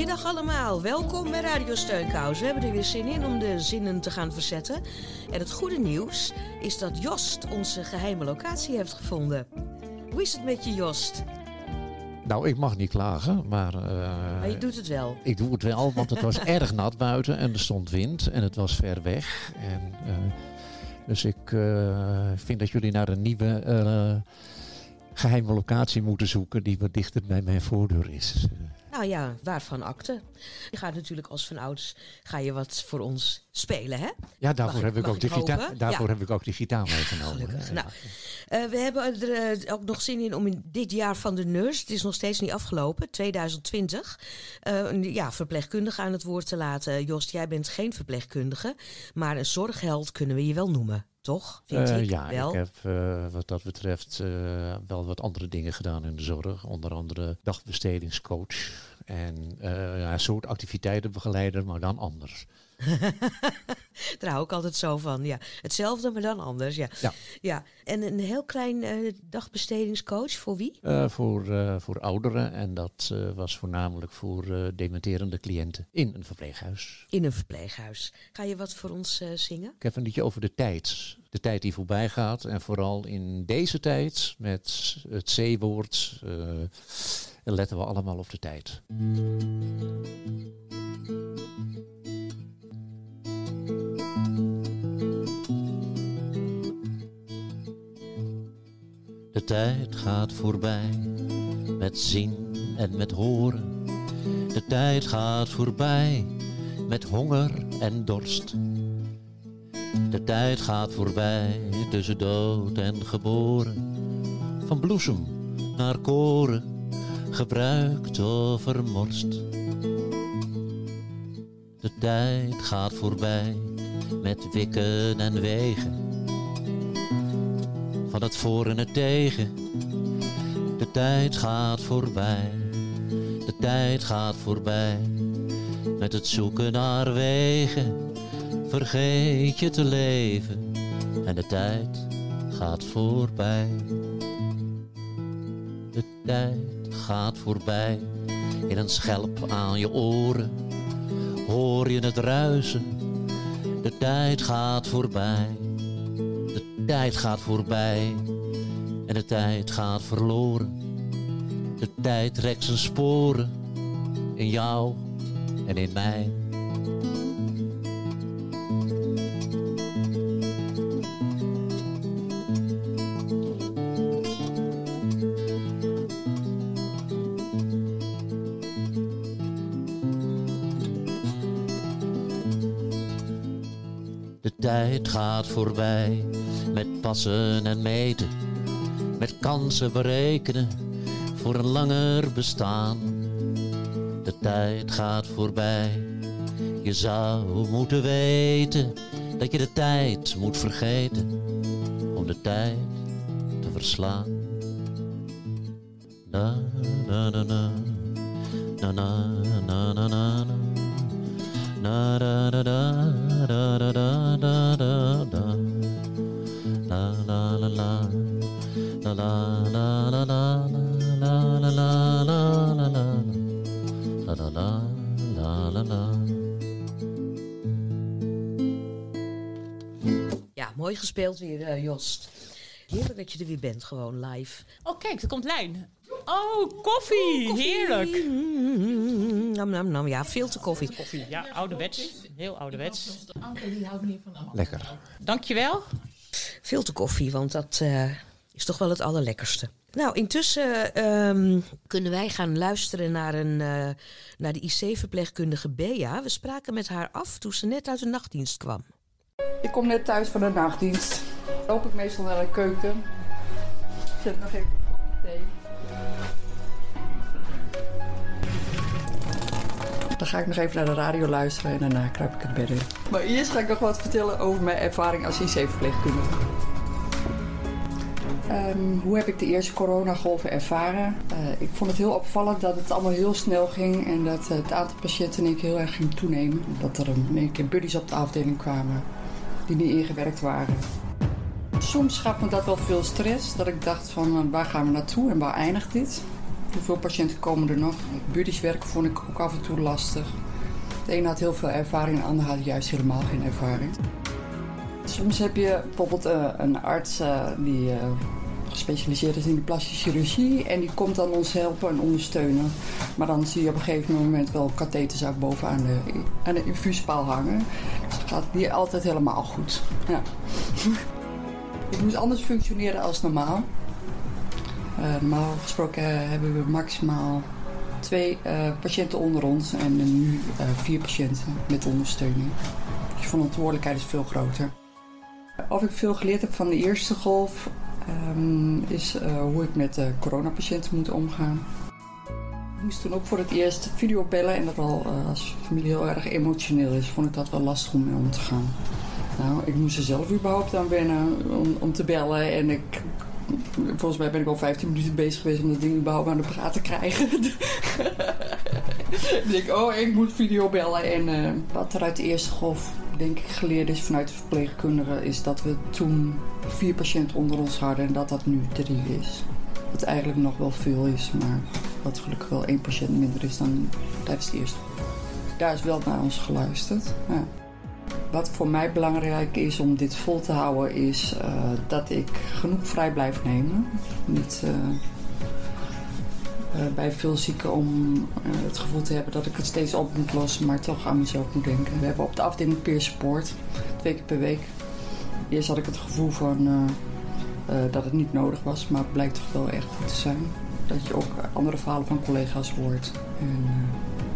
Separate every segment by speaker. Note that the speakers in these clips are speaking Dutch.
Speaker 1: Goedemiddag allemaal, welkom bij Radio Steunkous. We hebben er weer zin in om de zinnen te gaan verzetten. En het goede nieuws is dat Jost onze geheime locatie heeft gevonden. Hoe is het met je, Jost?
Speaker 2: Nou, ik mag niet klagen, maar... eh,
Speaker 1: Maar je doet het wel.
Speaker 2: Ik doe het wel, want het was erg nat buiten en er stond wind en het was ver weg. En, eh, dus ik eh, vind dat jullie naar een nieuwe eh, geheime locatie moeten zoeken die wat dichter bij mijn voordeur is.
Speaker 1: Nou ja, waarvan akte? Je gaat natuurlijk als van ouds ga je wat voor ons spelen, hè?
Speaker 2: Ja, daarvoor, heb,
Speaker 1: ik-
Speaker 2: ook de gitaar, daarvoor heb ik ook die gitaar meegenomen.
Speaker 1: Nou, eh, we hebben er eh, ook nog zin in om in dit jaar van de nurse, het is nog steeds niet afgelopen, 2020, eh, een ja, verpleegkundige aan het woord te laten. Jost, jij bent geen verpleegkundige, maar een zorgheld kunnen we je wel noemen, toch? Vind
Speaker 2: Eh,
Speaker 1: ik
Speaker 2: ja,
Speaker 1: wel.
Speaker 2: ik heb eh, wat dat betreft eh, wel wat andere dingen gedaan in de zorg. Onder andere dagbestedingscoach en ja, een soort activiteitenbegeleider, maar dan anders.
Speaker 1: Daar hou ik altijd zo van. Ja. Hetzelfde, maar dan anders. Ja.
Speaker 2: Ja.
Speaker 1: Ja. En een heel klein eh, dagbestedingscoach voor wie?
Speaker 2: Eh, voor, eh, voor ouderen en dat was voornamelijk voor dementerende cliënten in een verpleeghuis.
Speaker 1: In een verpleeghuis. Ga je wat voor ons zingen?
Speaker 2: Ik heb een liedje over de tijd. De tijd die voorbij gaat en vooral in deze tijd met het C-woord letten we allemaal op de tijd. Tijd gaat voorbij met zien en met horen. De tijd gaat voorbij met honger en dorst. De tijd gaat voorbij tussen dood en geboren. Van bloesem naar koren, gebruikt of vermorst. De tijd gaat voorbij met wikken en wegen. Van voor en het tegen. De tijd gaat voorbij, de tijd gaat voorbij. Met het zoeken naar wegen vergeet je te leven en de tijd gaat voorbij. De tijd gaat voorbij in een schelp aan je oren. Hoor je het ruisen? De tijd gaat voorbij. De tijd gaat voorbij en de tijd gaat verloren. De tijd trekt zijn sporen in jou en in mij. De tijd gaat voorbij met passen en meten, met kansen berekenen voor een langer bestaan. De tijd gaat voorbij, je zou moeten weten dat je de tijd moet vergeten om de tijd te verslaan. Na na na na na na na na.
Speaker 1: Jost. Heerlijk dat je er weer bent, gewoon live.
Speaker 3: Oh, kijk, er komt lijn. Oh, koffie. Heerlijk.
Speaker 1: Mm, nam, nam, nam. Ja, veel te koffie.
Speaker 3: Koffie, ja, ouderwets. Heel ouderwets.
Speaker 2: Lekker.
Speaker 3: Dankjewel.
Speaker 1: Veel te koffie, want dat eh, is toch wel het allerlekkerste. Nou, intussen ehm, kunnen wij gaan luisteren naar, een, eh, naar de IC-verpleegkundige Bea. We spraken met haar af toen ze net uit de nachtdienst kwam.
Speaker 4: Ik kom net thuis van de nachtdienst. Loop ik meestal naar de keuken. Zet nog even een kopje thee. Dan ga ik nog even naar de radio luisteren en daarna kruip ik het bed in. Maar eerst ga ik nog wat vertellen over mijn ervaring als IC-verpleegkundige. Ehm, hoe heb ik de eerste coronagolven ervaren? Eh, ik vond het heel opvallend dat het allemaal heel snel ging en dat het aantal patiënten in keer heel erg ging toenemen. Dat er in één keer buddies op de afdeling kwamen die niet ingewerkt waren. Soms gaf me dat wel veel stress, dat ik dacht van eh, waar gaan we naartoe en waar eindigt dit? Hoeveel patiënten komen er nog? Buddies werken vond ik ook af en toe lastig. De een had heel veel ervaring de ander had juist helemaal geen ervaring. Soms heb je bijvoorbeeld uh, een arts uh, die gespecialiseerd is in de plastische chirurgie en die komt dan ons helpen en ondersteunen. Maar dan zie je op een gegeven moment wel katheters ook bovenaan de, aan de infuuspaal hangen. Dus dat gaat niet altijd helemaal goed. Ja. Het moet anders functioneren als normaal. normaal gesproken hebben we maximaal twee patiënten onder ons en nu vier patiënten met ondersteuning. Dus verantwoordelijkheid is veel groter. Of ik veel geleerd heb van de eerste golf, um, is hoe ik met coronapatiënten moet omgaan. Ik moest toen ook voor het eerst video bellen en dat al als familie heel erg emotioneel is, vond ik dat wel lastig om mee om te gaan. Nou, ik moest er zelf überhaupt aan wennen om, om te bellen en ik volgens mij ben ik al 15 minuten bezig geweest om dat ding überhaupt aan de praat te krijgen. ik denk, oh, ik moet video bellen. En uh, wat er uit de eerste golf, denk ik, geleerd is vanuit de verpleegkundigen, is dat we toen vier patiënten onder ons hadden en dat dat nu drie is. Wat eigenlijk nog wel veel is, maar wat gelukkig wel één patiënt minder is dan tijdens de eerste golf. Daar is wel naar ons geluisterd. Ja. Wat voor mij belangrijk is om dit vol te houden, is uh, dat ik genoeg vrij blijf nemen. Niet uh, uh, bij veel zieken om het gevoel te hebben dat ik het steeds op moet lossen, maar toch aan mezelf moet denken. We hebben op de afdeling peer support, twee keer per week. Eerst had ik het gevoel van dat het niet nodig was, maar het blijkt toch wel echt goed te zijn. Dat je ook andere verhalen van collega's hoort. En,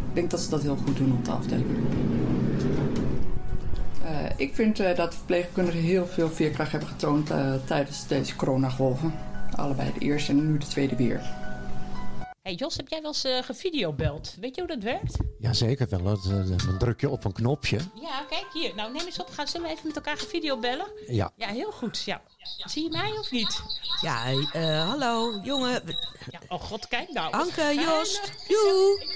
Speaker 4: ik denk dat ze dat heel goed doen op de afdeling. Uh, ik vind uh, dat verpleegkundigen heel veel veerkracht hebben getoond uh, tijdens deze coronagolven. Allebei de eerste en nu de tweede weer.
Speaker 3: Hey Jos, heb jij wel eens gevideobeld? Weet je hoe dat werkt?
Speaker 2: Jazeker wel. Dan druk je op een knopje.
Speaker 3: Ja, kijk hier. Nou, neem eens op. Gaan we even met elkaar gevideobellen?
Speaker 2: Ja.
Speaker 3: Ja, heel goed. Ja. Zie je mij of niet?
Speaker 1: Ja, uh, hallo, jongen.
Speaker 3: Ja, oh god, kijk nou.
Speaker 1: Anke, Jos, joe.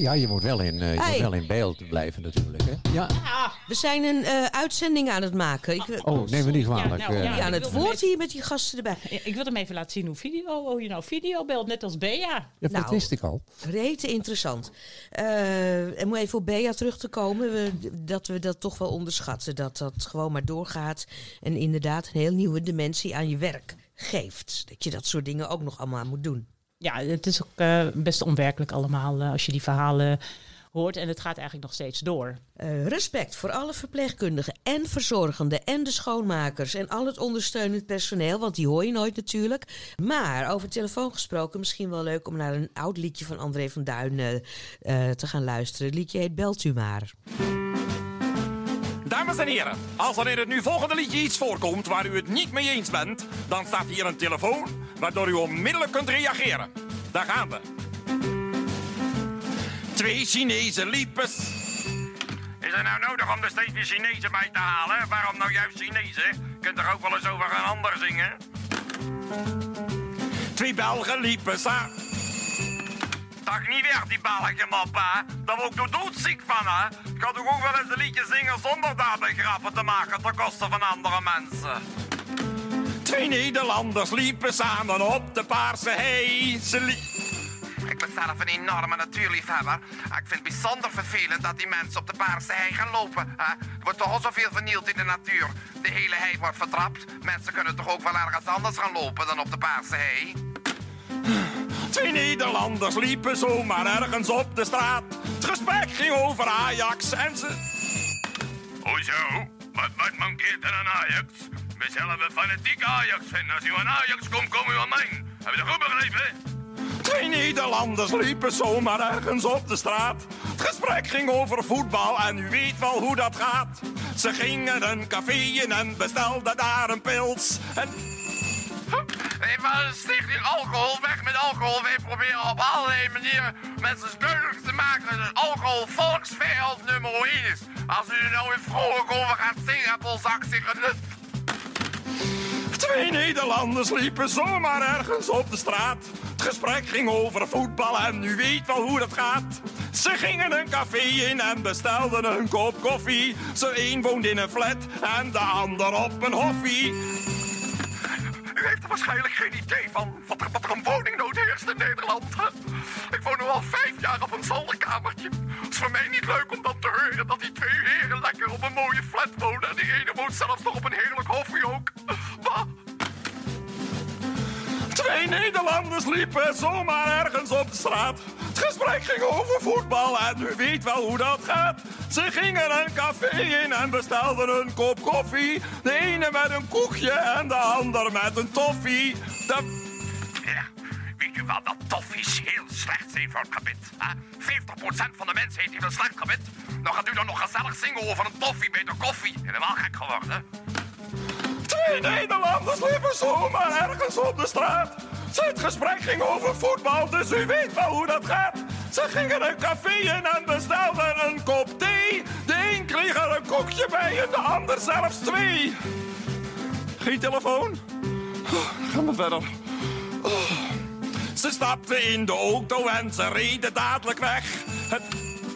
Speaker 2: Ja, je moet wel in, uh, je hey. moet wel in beeld blijven natuurlijk, hè? Ja.
Speaker 3: ja.
Speaker 1: We zijn een uh, uitzending aan het maken. Ik,
Speaker 2: oh, neem me niet kwalijk.
Speaker 1: Ja, nou, ja, aan het woord hier met die gasten erbij.
Speaker 3: Ik wil hem even laten zien hoe, video, hoe je nou video belt, net als Bea.
Speaker 2: Ja, dat
Speaker 1: nou,
Speaker 2: wist ik al.
Speaker 1: Rete interessant. en om even op Bea terug te komen, we, dat we dat toch wel onderschatten. Dat dat gewoon maar doorgaat. En inderdaad een heel nieuw nieuwe dimensie aan je werk geeft. Dat je dat soort dingen ook nog allemaal moet doen.
Speaker 3: Ja, het is ook uh, best onwerkelijk allemaal uh, als je die verhalen hoort. En het gaat eigenlijk nog steeds door.
Speaker 1: Uh, respect voor alle verpleegkundigen en verzorgenden en de schoonmakers en al het ondersteunend personeel, want die hoor je nooit natuurlijk. Maar over telefoon gesproken, misschien wel leuk om naar een oud liedje van André van Duin te gaan luisteren. Het liedje heet Belt u maar.
Speaker 5: Dames en heren, als er in het nu volgende liedje iets voorkomt waar u het niet mee eens bent, dan staat hier een telefoon waardoor u onmiddellijk kunt reageren. Daar gaan we. Twee Chinezen liepen. Is het nou nodig om er steeds weer Chinezen bij te halen? Waarom nou juist Chinezen? Kunt er ook wel eens over een ander zingen? Twee Belgen liepen samen. Dag niet weg, die Belgen mappa. Daar word ik door doodziek van, hè. Ik kan toch ook wel eens een liedje zingen zonder daarbij grappen te maken ten koste van andere mensen. Twee Nederlanders liepen samen op de paarse hei. Ze ik ben zelf een enorme natuurliefhebber. Ik vind het bijzonder vervelend dat die mensen op de paarse hei gaan lopen. Er wordt toch al zoveel vernield in de natuur. De hele hei wordt vertrapt. Mensen kunnen toch ook wel ergens anders gaan lopen dan op de paarse hei? Twee Nederlanders liepen zomaar ergens op de straat. Het gesprek ging over Ajax en ze... Hoezo? Wat, wat mankeert er aan Ajax? We zelf een fanatiek Ajax vinden. Als u aan Ajax komt, kom u aan mij. Heb je dat goed begrepen? Twee Nederlanders liepen zomaar ergens op de straat. Het gesprek ging over voetbal en u weet wel hoe dat gaat. Ze gingen een café in en bestelden daar een pils. En... even stichting alcohol, weg met alcohol. Wij proberen op allerlei manieren mensen duidelijk te maken dat alcohol volksvijand nummer 1 is. Als u er nou weer vrolijk over gaat zingen, Polzak zich het
Speaker 6: Twee Nederlanders liepen zomaar ergens op de straat. Het gesprek ging over voetbal en u weet wel hoe dat gaat. Ze gingen een café in en bestelden een kop koffie. Zo een woont in een flat en de ander op een hoffie.
Speaker 5: U heeft er waarschijnlijk geen idee van wat er, wat er een woningnood heerst in Nederland. Ik woon nu al vijf jaar op een zolderkamertje. Het is voor mij niet leuk om dan te horen dat die twee heren lekker op een mooie flat wonen. En die ene woont zelfs nog op een heerlijk hoffie ook.
Speaker 6: Twee Nederlanders liepen zomaar ergens op de straat. Het gesprek ging over voetbal en u weet wel hoe dat gaat. Ze gingen een café in en bestelden een kop koffie. De ene met een koekje en de ander met een toffee. De...
Speaker 5: Ja, weet u wel dat toffies heel slecht zijn voor het gebit? Hè? 50% van de mensen heeft een slecht gebit. Dan gaat u dan nog gezellig zingen over een toffie met een koffie. Helemaal gek geworden.
Speaker 6: Twee Nederlanders liepen zomaar ergens op de straat. Het gesprek ging over voetbal, dus u weet wel hoe dat gaat. Ze gingen een café in en bestelden een kop thee. De een kreeg er een koekje bij en de ander zelfs twee. Geen telefoon? Oh, gaan we verder. Oh. Ze stapten in de auto en ze reden dadelijk weg. Het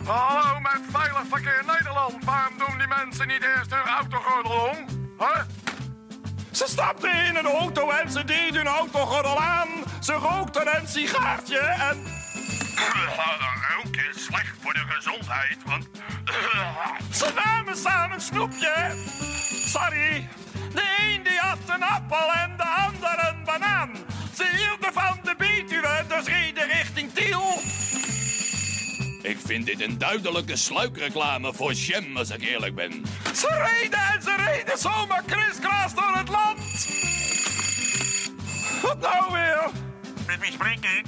Speaker 5: Hallo, met Veilig Verkeer Nederland. Waarom doen die mensen niet eerst hun autogordel om? Huh?
Speaker 6: Ze stapten in een auto en ze deden hun autogordel aan. Ze rookten een sigaartje en...
Speaker 5: Roken is slecht voor de gezondheid, want...
Speaker 6: Ze namen samen een snoepje. Sorry. De een die had een appel en de ander een banaan. Ze hielden van de Betuwe, dus reden richting Tiel.
Speaker 7: Ik vind dit een duidelijke sluikreclame voor Jam, als ik eerlijk ben.
Speaker 6: Ze reden en ze reden zomaar kriskras door het land. Wat nou weer?
Speaker 5: Met wie spreek ik?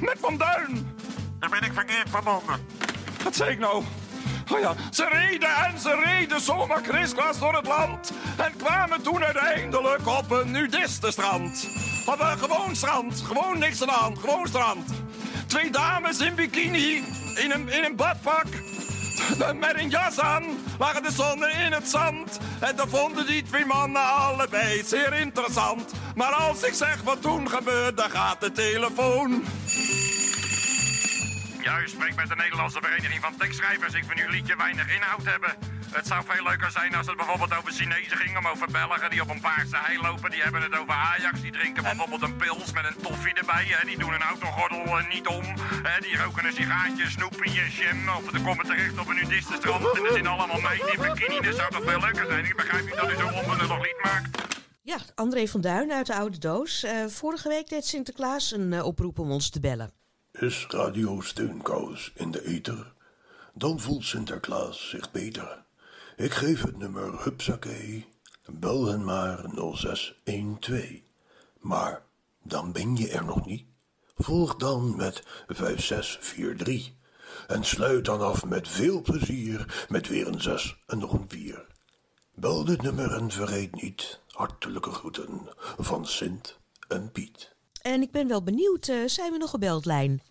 Speaker 6: Met Van Duin.
Speaker 5: Dan ben ik verkeerd verbonden.
Speaker 6: Wat zei ik nou? Oh ja, ze reden en ze reden zomaar kriskras door het land. En kwamen toen uiteindelijk op een nudistenstrand. Op een gewoon strand. Gewoon niks aan de hand. Gewoon strand. Twee dames in bikini. In een, in een badpak. Met een jas aan. Lagen de zon in het zand. En dan vonden die twee mannen allebei zeer interessant. Maar als ik zeg wat toen gebeurde, gaat de telefoon.
Speaker 5: Ja, u spreekt met de Nederlandse Vereniging van Tekstschrijvers. Ik vind uw liedje weinig inhoud hebben. Het zou veel leuker zijn als het bijvoorbeeld over Chinezen ging, om over Belgen die op een paarse hei lopen. Die hebben het over Ajax, die drinken bijvoorbeeld een pils met een toffie erbij. Hè. Die doen een autogordel eh, niet om. Hè. Die roken een sigaartje, snoepie, jam. Of ze komen terecht op een nudistenstrand. En er zijn allemaal meiden in bikini. Dat zou toch veel leuker zijn? Ik begrijp niet dat u zo'n onbenullig lied maakt.
Speaker 1: Ja, André van Duin uit de Oude Doos. Eh, vorige week deed Sinterklaas een eh, oproep om ons te bellen.
Speaker 8: Is Radio Steunkous in de ether? Dan voelt Sinterklaas zich beter. Ik geef het nummer Hupsakee. Bel hen maar 0612. Maar dan ben je er nog niet. Volg dan met 5643. En sluit dan af met veel plezier met weer een 6 en nog een 4. Bel dit nummer en vergeet niet. Hartelijke groeten van Sint en Piet.
Speaker 1: En ik ben wel benieuwd, eh, zijn we nog gebeld, Lijn?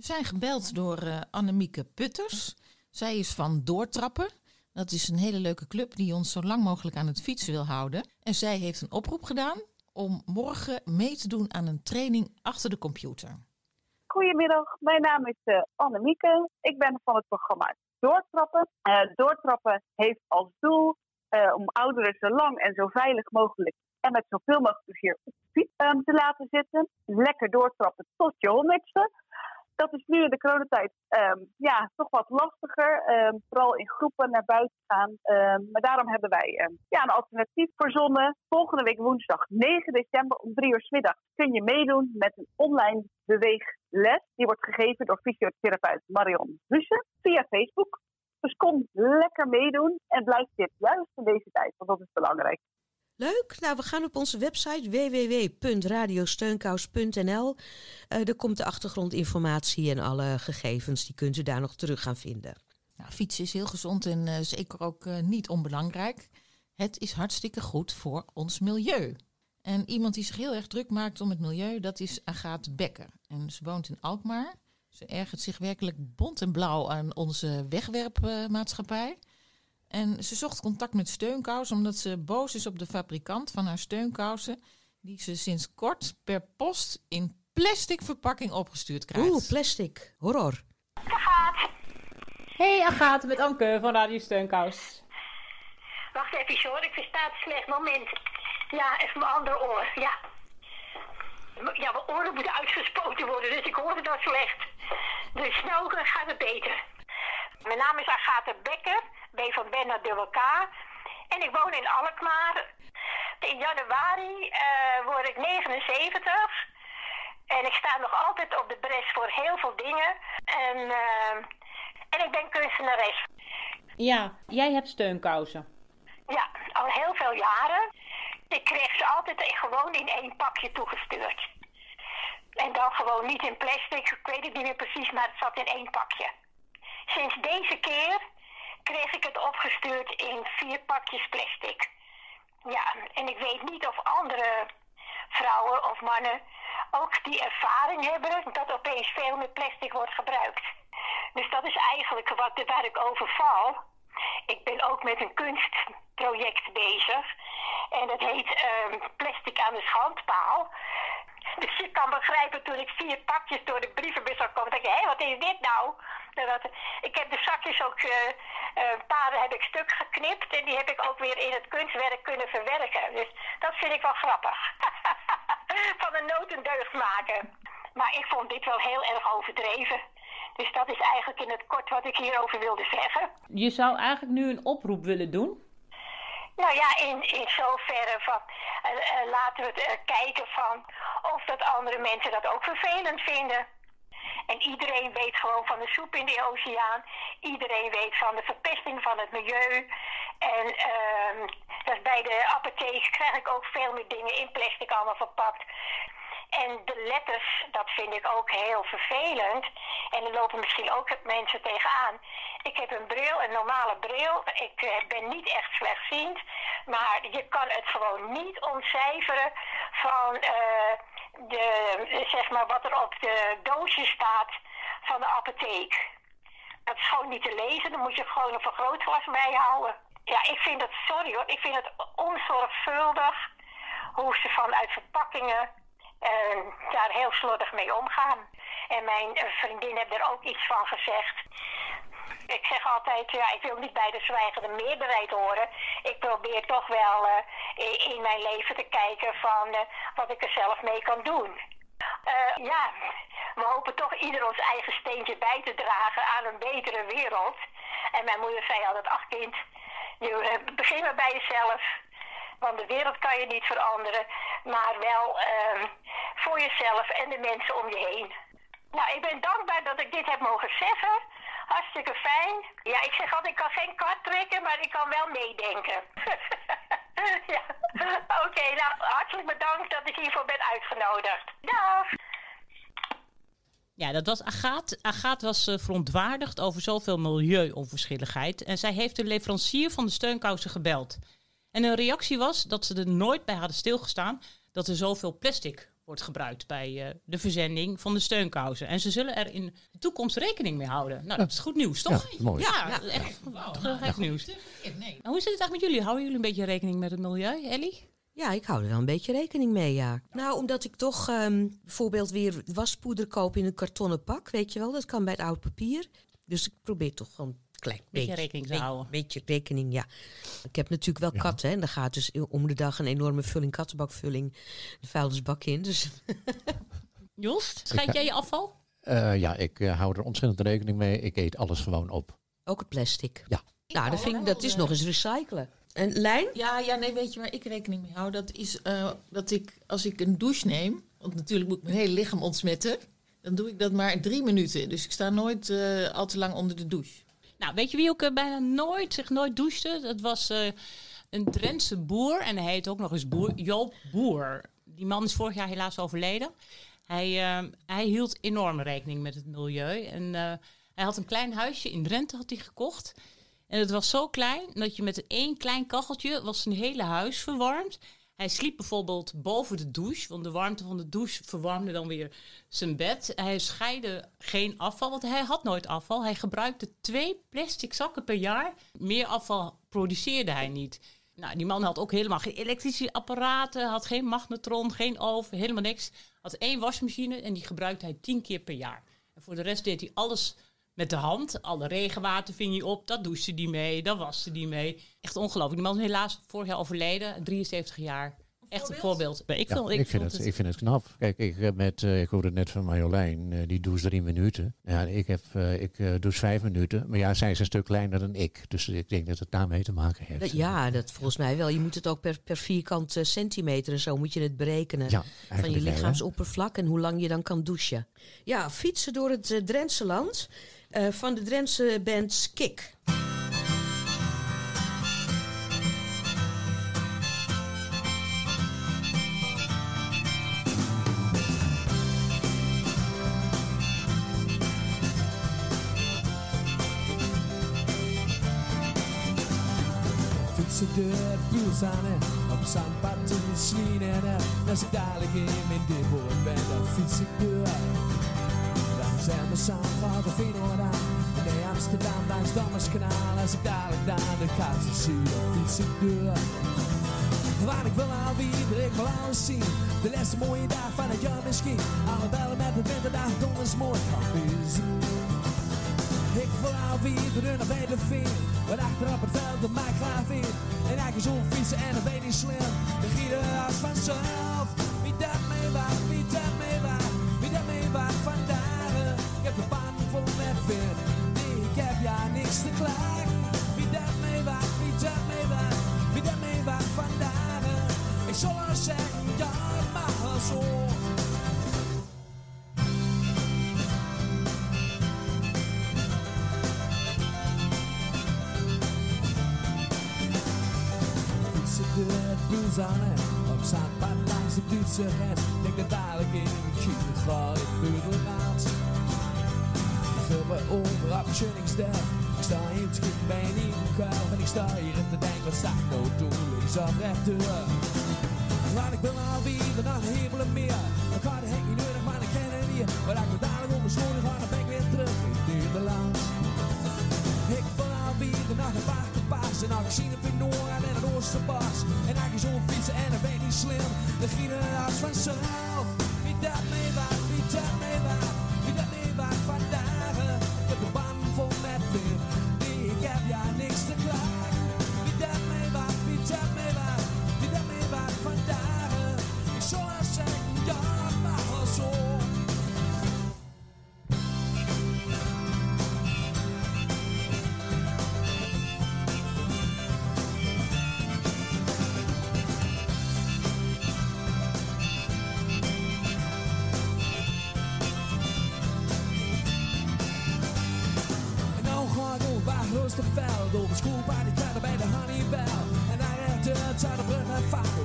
Speaker 9: We zijn gebeld door eh, Annemieke Putters. Zij is van Doortrappen. Dat is een hele leuke club die ons zo lang mogelijk aan het fietsen wil houden. En zij heeft een oproep gedaan om morgen mee te doen aan een training achter de computer.
Speaker 10: Goedemiddag, mijn naam is uh, Annemieke. Ik ben van het programma Doortrappen. Eh, Doortrappen heeft als doel om ouderen zo lang en zo veilig mogelijk en met zoveel mogelijk plezier op de fiets ehm, te laten zitten. Lekker doortrappen tot je honderdste. Dat is nu in de coronatijd ehm, ja, toch wat lastiger. ehm, vooral in groepen naar buiten gaan. Ehm, maar daarom hebben wij ja, een alternatief verzonnen. Volgende week woensdag 9 december om 3 uur 's middags kun je meedoen met een online beweegles. Die wordt gegeven door fysiotherapeut Marion Russen via Facebook. Dus kom lekker meedoen en blijf dit juist in deze tijd, want dat is belangrijk.
Speaker 1: Leuk. Nou, we gaan op onze website www.radiosteunkous.nl. Eh er komt de achtergrondinformatie en alle gegevens. Die kunt u daar nog terug gaan vinden.
Speaker 9: Nou, fietsen is heel gezond en eh, zeker ook eh, niet onbelangrijk. Het is hartstikke goed voor ons milieu. En iemand die zich heel erg druk maakt om het milieu, dat is Agathe Becker. En ze woont in Alkmaar. Ze ergert zich werkelijk bont en blauw aan onze wegwerpmaatschappij. En ze zocht contact met Steunkous omdat ze boos is op de fabrikant van haar steunkousen, die ze sinds kort per post in plastic verpakking opgestuurd krijgt.
Speaker 1: Oeh, plastic. Horror.
Speaker 3: Hey Agathe, met Anke van Radio Steunkous.
Speaker 11: Wacht even hoor, ik versta het slecht. Moment. Ja, even mijn andere oor. Ja. Ja, mijn oren moeten uitgespoten worden, dus ik hoor het dan slecht. Dus nou eh, gaat het beter. Mijn naam is Agathe Becker, B van Ben naar dubbel K. En ik woon in Alkmaar. In januari eh, word ik 79. En ik sta nog altijd op de bres voor heel veel dingen. En, eh, en ik ben kunstenares.
Speaker 3: Ja, jij hebt steunkousen.
Speaker 11: Ja, al heel veel jaren. Ik kreeg ze altijd gewoon in één pakje toegestuurd. En dan gewoon niet in plastic, ik weet het niet meer precies, maar het zat in één pakje. Sinds deze keer kreeg ik het opgestuurd in vier pakjes plastic. Ja, en ik weet niet of andere vrouwen of mannen ook die ervaring hebben dat opeens veel meer plastic wordt gebruikt. Dus dat is eigenlijk wat, waar ik over val. Ik ben ook met een kunstproject bezig. En dat heet ehm, Plastic aan de Schandpaal. Dus je kan begrijpen, toen ik vier pakjes door de brievenbus zag komen, dacht ik, hé, wat is dit nou? Ik heb de zakjes ook, eh, eh, een paar heb ik stuk geknipt en die heb ik ook weer in het kunstwerk kunnen verwerken. Dus dat vind ik wel grappig. Van een noot een deugd maken. Maar ik vond dit wel heel erg overdreven. Dus dat is eigenlijk in het kort wat ik hierover wilde zeggen.
Speaker 3: Je zou eigenlijk nu een oproep willen doen.
Speaker 11: Nou ja, in, in zoverre van eh, eh, laten we het eh, kijken van of dat andere mensen dat ook vervelend vinden. En iedereen weet gewoon van de soep in de oceaan. Iedereen weet van de verpesting van het milieu. En ehm dus bij de apotheek krijg ik ook veel meer dingen in plastic allemaal verpakt. En de letters, dat vind ik ook heel vervelend. En er lopen misschien ook mensen tegenaan. Ik heb een bril, een normale bril. Ik eh, ben niet echt slechtziend. Maar je kan het gewoon niet ontcijferen van eh, zeg maar wat er op de doosje staat van de apotheek. Dat is gewoon niet te lezen. Dan moet je gewoon een vergrootglas bijhouden. Ja, ik vind het, sorry hoor, ik vind het onzorgvuldig hoe ze vanuit verpakkingen eh, daar heel slordig mee omgaan. En mijn eh, vriendin heeft er ook iets van gezegd. Ik zeg altijd, ja, ik wil niet bij de zwijgende meerderheid horen. Ik probeer toch wel eh, in, mijn leven te kijken van eh, wat ik er zelf mee kan doen. Eh, ja, we hopen toch ieder ons eigen steentje bij te dragen aan een betere wereld. En mijn moeder zei altijd, ach kind, begin maar bij jezelf. Want de wereld kan je niet veranderen, maar wel ehm, voor jezelf en de mensen om je heen. Nou, ik ben dankbaar dat ik dit heb mogen zeggen. Hartstikke fijn. Ja, ik zeg altijd, ik kan geen kart trekken, maar ik kan wel meedenken. ja, oké, nou, hartelijk bedankt dat ik hiervoor ben uitgenodigd. Dag!
Speaker 3: Ja, dat was Agaat. Agaat was eh, verontwaardigd over zoveel milieuonverschilligheid. En zij heeft de leverancier van de steunkousen gebeld. En een reactie was dat ze er nooit bij hadden stilgestaan dat er zoveel plastic wordt gebruikt bij eh, de verzending van de steunkousen. En ze zullen er in de toekomst rekening mee houden. Nou, dat is goed nieuws, toch?
Speaker 12: Ja, mooi.
Speaker 3: Ja,
Speaker 1: Ja.
Speaker 3: echt gek nieuws. Nou, hoe zit het eigenlijk met jullie? Houden jullie een beetje rekening met het milieu, Ellie?
Speaker 1: Ja, ik hou er wel een beetje rekening mee, ja. Nou, omdat ik toch ehm, bijvoorbeeld weer waspoeder koop in een kartonnen pak, weet je wel. Dat kan bij het oud papier. Dus ik probeer toch gewoon klein
Speaker 3: Beetje
Speaker 1: beetje,
Speaker 3: rekening te houden.
Speaker 1: beetje rekening, ja. Ik heb natuurlijk wel katten, hè. En daar gaat dus om de dag een enorme vulling, kattenbakvulling, de vuilnisbak in. Dus
Speaker 3: Jost, scheid jij je afval?
Speaker 12: Eh, ja, ik eh, hou er ontzettend rekening mee. Ik eet alles gewoon op.
Speaker 1: ook het plastic.
Speaker 12: Ja.
Speaker 1: Nou, dat, vind ik, dat is nog eens recyclen. En Lijn?
Speaker 9: Ja, ja, nee, weet je waar ik rekening mee hou? Dat is eh, dat ik, als ik een douche neem, want natuurlijk moet ik mijn hele lichaam ontsmetten, dan doe ik dat maar in drie minuten. Dus ik sta nooit eh, al te lang onder de douche.
Speaker 3: Nou, weet je wie ook eh, bijna nooit, zich nooit douchte? Dat was eh, een Drentse boer. En hij heet ook nog eens boer, Joop Boer. Die man is vorig jaar helaas overleden. Hij, eh, hij hield enorm rekening met het milieu. En eh, hij had een klein huisje in Drenthe had hij gekocht. En het was zo klein dat je met één klein kacheltje was zijn hele huis verwarmd. Hij sliep bijvoorbeeld boven de douche, want de warmte van de douche verwarmde dan weer zijn bed. Hij scheidde geen afval, want hij had nooit afval. Hij gebruikte twee plastic zakken per jaar. Meer afval produceerde hij niet. Nou, die man had ook helemaal geen elektrische apparaten, had geen magnetron, geen oven, helemaal niks. Had één wasmachine en die gebruikte hij tien keer per jaar. En voor de rest deed hij alles met de hand. Alle regenwater ving hij op, dat douchte hij mee, dat waste hij mee. Echt ongelooflijk. Die man is helaas vorig jaar overleden, 73 jaar. Echt een voorbeeld. Ik,
Speaker 12: Ja,
Speaker 3: vond,
Speaker 12: ik, vind het, ik vind het knap. Kijk, ik, heb met, eh, ik hoorde net van Marjolein, eh, die doucht drie minuten. Ja, ik, heb, eh, ik douche vijf minuten. Maar ja, zij is een stuk kleiner dan ik. Dus ik denk dat het daarmee te maken heeft.
Speaker 1: Ja, dat volgens mij wel. Je moet het ook per, per vierkant eh, centimeter en zo moet je het berekenen.
Speaker 12: Ja,
Speaker 1: van je lichaamsoppervlak en hoe lang je dan kan douchen. Ja, fietsen door het Drentse land eh, van de Drentse band Skik.
Speaker 13: Op zandpad in de en als ik dadelijk in mijn ben, dan fiets. Zijn we samen van de aan. En bij Amsterdam langs Dammerskanaal. Als ik dadelijk daar de kaarten zie, dan fiets ik door. Waar ik wil alweer, ik wil alles zien. De laatste mooie dag van het jaar misschien. Alle bellen met de winterdag, donders mooi wezen. Ik wil alweer de runner bij de veen. Maar achter op het veld, de maak graag weer. En eigenlijk zo fietsen en dan weet niet slim. De gieren als vanzelf. Wie dat mee wacht, klagen. Wie dat mee wacht, wie dat mee wacht. Wie dat mee wacht vandaag. Ik zal er zeggen, ja, wel zo. het Boelzane Op zandpad langs de Duitse grens Denk dat dadelijk in mijn kiel ga Ik ga bij over op Schöningsdag Ik sta in het schip bij een nieuwe kuil En ik sta hier en te denken wat sta ik nou doen Links of rechter Maar ik wil naar de hemel en meer. Ik ga de hek niet nodig, maar ik ken het niet. Maar ik me dadelijk op mijn schoenen ga, dan ben ik weer terug in Nederland ik wil alweer naar de waterpaas En al gezien op in Noord en het Oosterpas En ik is zo'n fietsen en dat weet niet slim. De gieren als vanzelf Wie dat mee waard, Veld Over school bij de tijden bij de Honeybell En daar rechter uit de brug naar Faro Oranje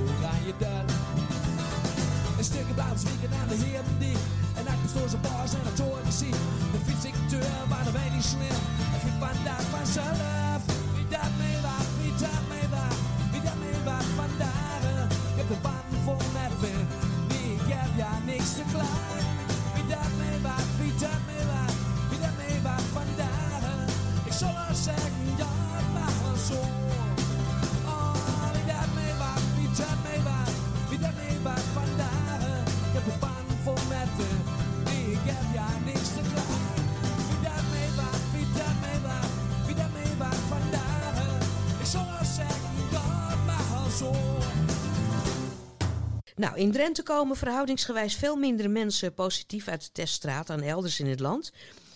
Speaker 1: Nou, in Drenthe komen verhoudingsgewijs veel minder mensen positief uit de teststraat dan elders in het land.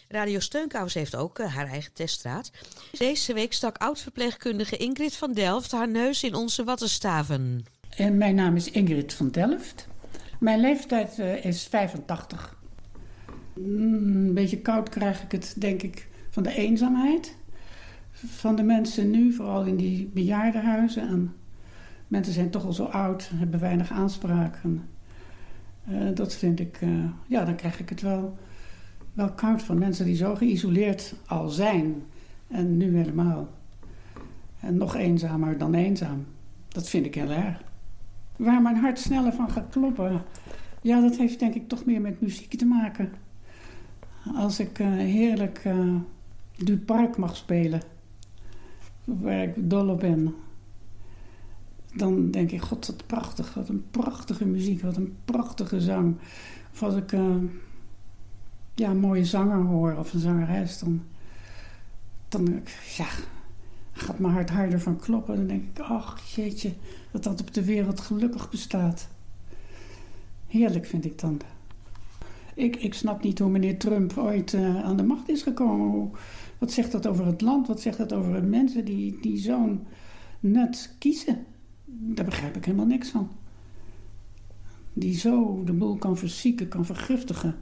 Speaker 1: Radio Steunkous heeft ook eh, haar eigen teststraat. Deze week stak oud-verpleegkundige Ingrid van Delft haar neus in onze wattenstaven.
Speaker 14: En mijn naam is Ingrid van Delft. Mijn leeftijd eh, is 85. Mm, Een beetje koud krijg ik het, denk ik, van de eenzaamheid. Van de mensen nu, vooral in die bejaardenhuizen. En mensen zijn toch al zo oud, hebben weinig aanspraak. En, eh, dat vind ik, eh, ja, dan krijg ik het wel, wel koud van. Mensen die zo geïsoleerd al zijn. En nu helemaal. En nog eenzamer dan eenzaam. Dat vind ik heel erg. waar mijn hart sneller van gaat kloppen. Ja, dat heeft denk ik toch meer met muziek te maken. Als ik uh, heerlijk Du Park mag spelen, waar ik dol op ben, dan denk ik, god, wat prachtig. Wat een prachtige muziek, wat een prachtige zang. Of als ik uh, ja, een mooie zanger hoor of een zangeres, dan, dan ja, gaat mijn hart harder van kloppen. Dan denk ik, ach jeetje, dat dat op de wereld gelukkig bestaat. Heerlijk vind ik dan. Ik, ik snap niet hoe meneer Trump ooit uh, aan de macht is gekomen. Wat zegt dat over het land? Wat zegt dat over de mensen die, die zo'n nut kiezen? Daar begrijp ik helemaal niks van. Die zo de boel kan verzieken, kan vergiftigen.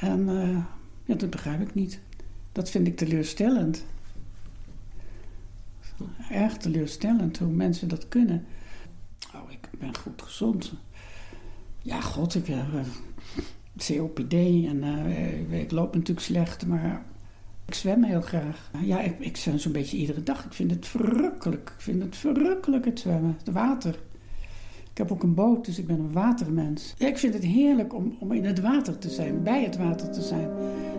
Speaker 14: En uh, ja, dat begrijp ik niet. Dat vind ik teleurstellend. Erg teleurstellend hoe mensen dat kunnen. Oh, ik ben goed gezond. Ja, god, ik heb uh, COPD en uh, ik loop natuurlijk slecht, maar ik zwem heel graag. Ja, ik, ik zwem zo'n beetje iedere dag. Ik vind het verrukkelijk. Ik vind het verrukkelijk het zwemmen. Het water. Ik heb ook een boot, dus ik ben een watermens. Ik vind het heerlijk om, om in het water te zijn, bij het water te zijn.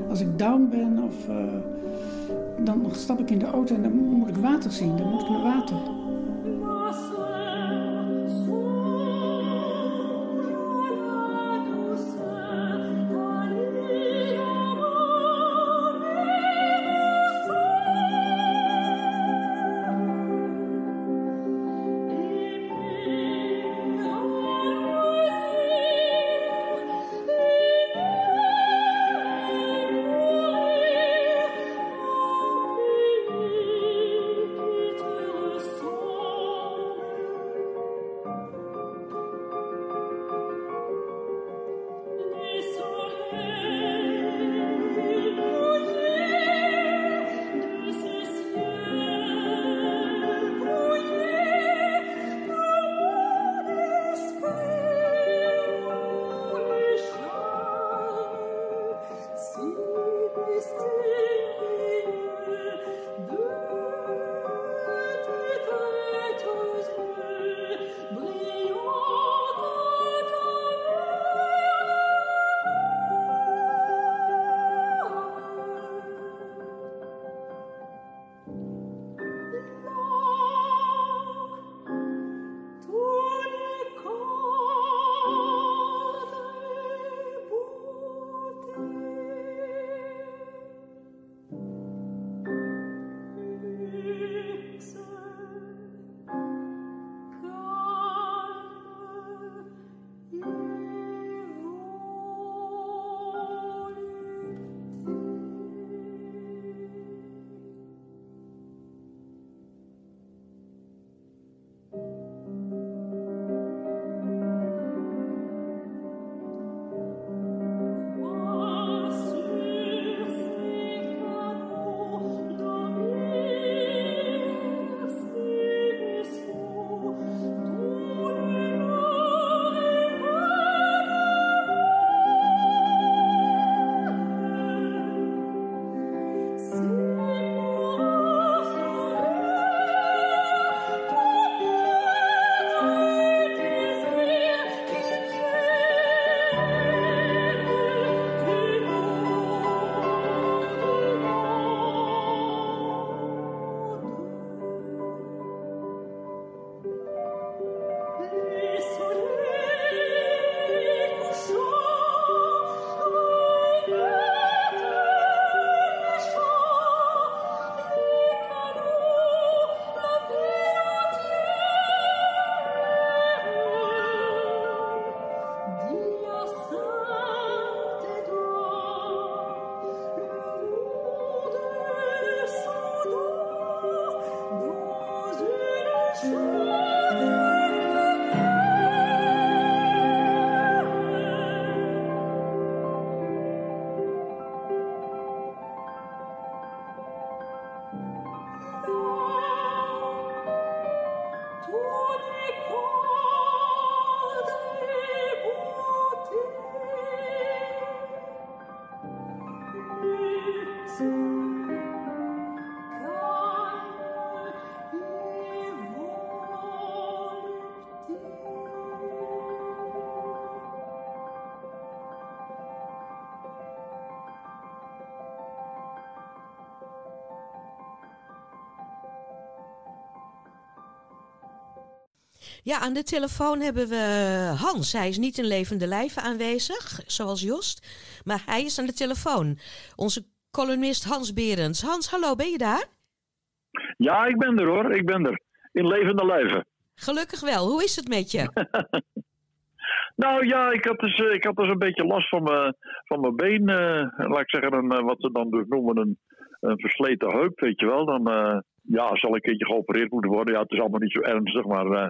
Speaker 14: Als ik down ben of... Uh, dan stap ik in de auto en dan moet ik water zien. Dan moet ik naar water.
Speaker 1: Ja, aan de telefoon hebben we Hans. Hij is niet in levende lijven aanwezig, zoals Jost. Maar hij is aan de telefoon. Onze columnist Hans Berends. Hans, hallo, ben je daar?
Speaker 15: Ja, ik ben er hoor. Ik ben er. In levende lijven.
Speaker 1: Gelukkig wel. Hoe is het met je?
Speaker 15: nou ja, ik had dus, eh, ik had dus een beetje last van mijn, van mijn been. eh, laat ik zeggen, een, eh, wat ze dan dus noemen een, een versleten heup, weet je wel. Dan eh, ja, zal een keertje geopereerd moeten worden. Ja, het is allemaal niet zo ernstig, maar eh,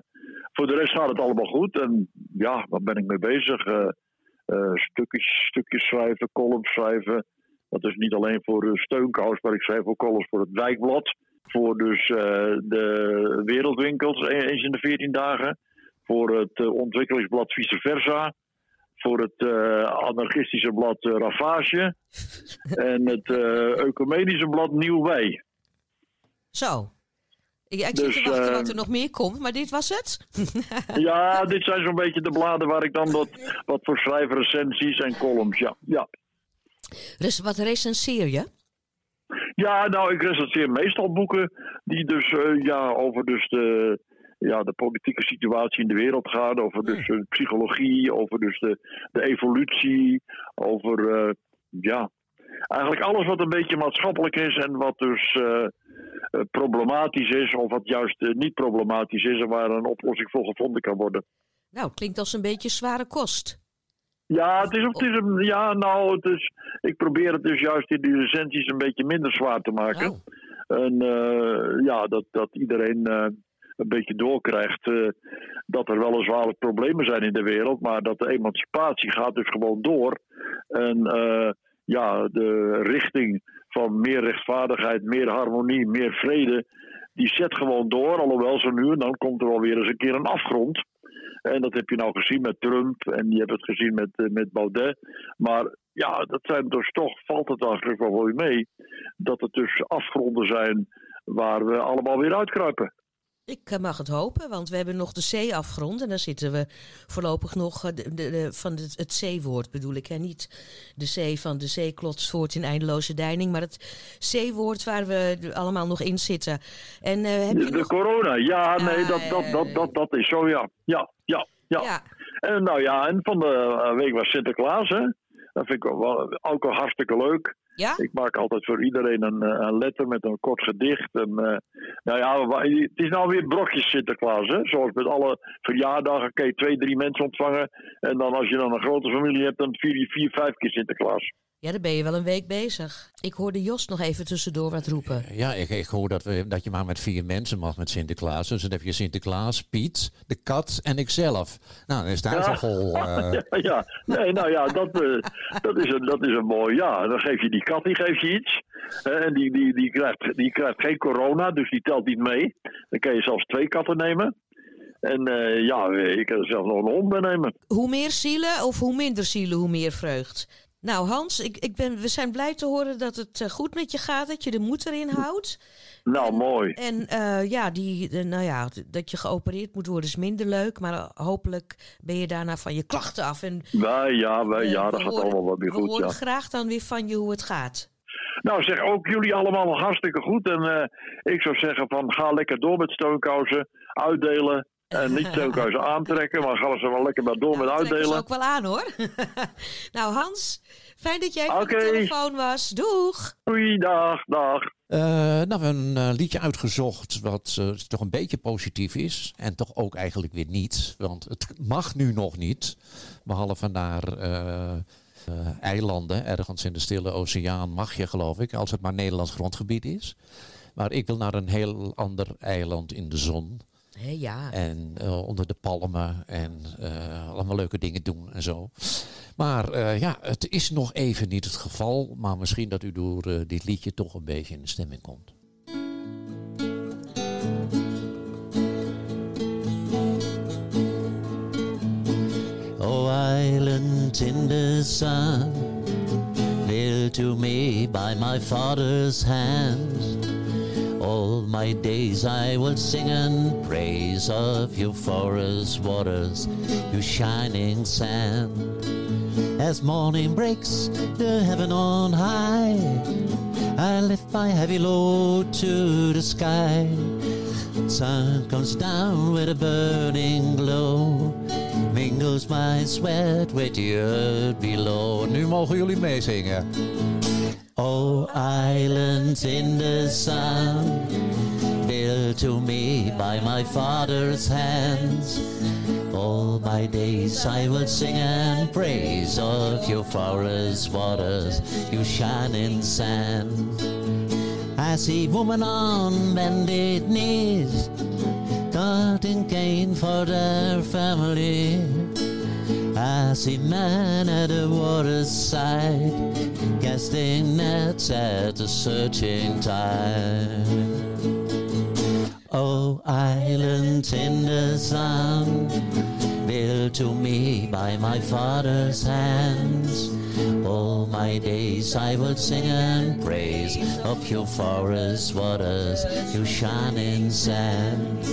Speaker 15: voor de rest gaat het allemaal goed. En ja, waar ben ik mee bezig? Eh, stukjes, stukjes schrijven, columns schrijven. Dat is niet alleen voor steunkous, maar ik schrijf ook columns voor het wijkblad. Voor dus de wereldwinkels, eens in de 14 dagen. Voor het ontwikkelingsblad vice versa. Voor het eh, anarchistische blad eh, Ravage. en het eh, ecumenische blad Nieuw Wij.
Speaker 1: Zo. Ja, ik
Speaker 15: Dus,
Speaker 1: zit te wachten wat er nog meer komt, maar dit was het?
Speaker 15: Ja, dit zijn zo'n beetje de bladen waar ik dan wat, wat voor schrijf, recensies en columns. Ja, ja.
Speaker 1: Dus wat recenseer je?
Speaker 15: Ja, nou, ik recenseer meestal boeken die dus ja, over dus de, ja, de politieke situatie in de wereld gaan. Over dus eh, psychologie, over dus de, de evolutie, over eh, ja, eigenlijk alles wat een beetje maatschappelijk is en wat dus eh, eh, problematisch is of wat juist niet problematisch is en waar een oplossing voor gevonden kan worden.
Speaker 1: Nou, klinkt als een beetje zware kost.
Speaker 15: Ja, het is, het is een, ja, nou, het is, ik probeer het dus juist in die recensies een beetje minder zwaar te maken. En eh, ja, dat, dat iedereen een beetje doorkrijgt eh, dat er weliswaar problemen zijn in de wereld, maar dat de emancipatie gaat dus gewoon door. En eh, ja, de richting van meer rechtvaardigheid, meer harmonie, meer vrede, die zet gewoon door. Alhoewel zo nu en dan komt er wel weer eens een keer een afgrond. En dat heb je nou gezien met Trump en je hebt het gezien met, eh, met Baudet. Maar ja, dat zijn dus toch, valt het eigenlijk wel weer mee, dat het dus afgronden zijn waar we allemaal weer uitkruipen.
Speaker 1: Ik eh, mag het hopen, want we hebben nog de zeeafgrond. En daar zitten we voorlopig nog eh, de, de, de- van het, het zeewoord bedoel ik. Hè? Niet de zee van de zee klotst voort in eindeloze deining. Maar het zeewoord waar we allemaal nog in zitten. En eh, heb je
Speaker 15: De
Speaker 1: nog...
Speaker 15: corona, ja, nee, dat, dat, dat, dat, dat is zo, ja. Ja, ja, ja. En nou ja, en van de week was Sinterklaas, hè. Dat vind ik wel- wel, ook wel hartstikke leuk.
Speaker 1: Ja?
Speaker 15: Ik maak altijd voor iedereen een, eh, een letter met een kort gedicht. En, eh, nou ja, het is nou weer brokjes Sinterklaas, hè. Zoals met alle verjaardagen kun je twee, drie mensen ontvangen. En dan als je dan een grote familie hebt, dan vier je vier, vijf keer Sinterklaas.
Speaker 1: Ja, dan ben je wel een week bezig. Ik hoorde Jos nog even tussendoor wat roepen.
Speaker 12: Ja, ik, ik hoor dat, we, dat je maar met vier mensen mag met Sinterklaas. Dus dan heb je Sinterklaas, Piet, de kat en ikzelf. Nou, dan is het huis al eh.
Speaker 15: ja. Nee, nou ja, dat, eh, dat, is een, dat is een mooi. Ja, dan geef je die kat die geef je iets. Eh, en die, die, die, krijgt, die krijgt geen corona, dus die telt niet mee. Dan kan je zelfs twee katten nemen. En eh, ja, ik kan zelfs nog een hond bij nemen.
Speaker 1: Hoe meer zielen of hoe minder zielen, hoe meer vreugd. Nou Hans, ik, ik ben, we zijn blij te horen dat het eh, goed met je gaat, dat je de moed erin houdt.
Speaker 15: Nou, mooi.
Speaker 1: En eh, ja, die, nou ja, dat je geopereerd moet worden is minder leuk. Maar eh, hopelijk ben je daarna van je klachten af. En
Speaker 15: Wij, ja, wij, ja,
Speaker 1: we
Speaker 15: dat gaat
Speaker 1: horen-
Speaker 15: allemaal wel weer
Speaker 1: we
Speaker 15: goed.
Speaker 1: horen
Speaker 15: Ja.
Speaker 1: graag dan weer van je hoe het gaat.
Speaker 15: Nou, zeg ook jullie allemaal hartstikke goed. En ik zou zeggen van ga lekker door met steunkousen, uitdelen. En niet steunkousen aantrekken, maar gaan ze wel lekker maar door met
Speaker 1: Trek ze
Speaker 15: uitdelen.
Speaker 1: ook wel aan hoor. nou Hans, fijn dat jij
Speaker 15: Oké.
Speaker 1: de telefoon was. Doeg!
Speaker 15: Doei, dag, dag.
Speaker 12: Eh, nou, we hebben een eh, liedje uitgezocht wat eh, toch een beetje positief is. En toch ook eigenlijk weer niet. Want het mag nu nog niet. Behalve naar eh, eh, eilanden, ergens in de Stille Oceaan, mag je geloof ik. Als het maar Nederlands grondgebied is. Maar ik wil naar een heel ander eiland in de zon.
Speaker 1: Hé, ja.
Speaker 12: En eh, onder de palmen en eh, allemaal leuke dingen doen en zo. Maar eh, ja, het is nog even niet het geval. Maar misschien dat u door dit liedje toch een beetje in de stemming komt.
Speaker 2: Oh, island in the sun, to me by my father's hand. All my days I will sing and praise of you forest waters, you shining sand. As morning breaks the heaven on high, I lift my heavy load to the sky. Sun comes down with a burning glow. Mingles my sweat with the earth below.
Speaker 12: Nu mogen jullie meezingen.
Speaker 2: Oh, islands in the sun, built to me by my father's hands. All my days I will sing and praise of your forest waters, you shining sand. I see women on bended knees, cutting cane for their family. I see men at the water's side, casting nets at the searching tide. Oh, island in the sun, built to me by my father's hands. All my days I will sing and praise of your forest waters, your shining sand.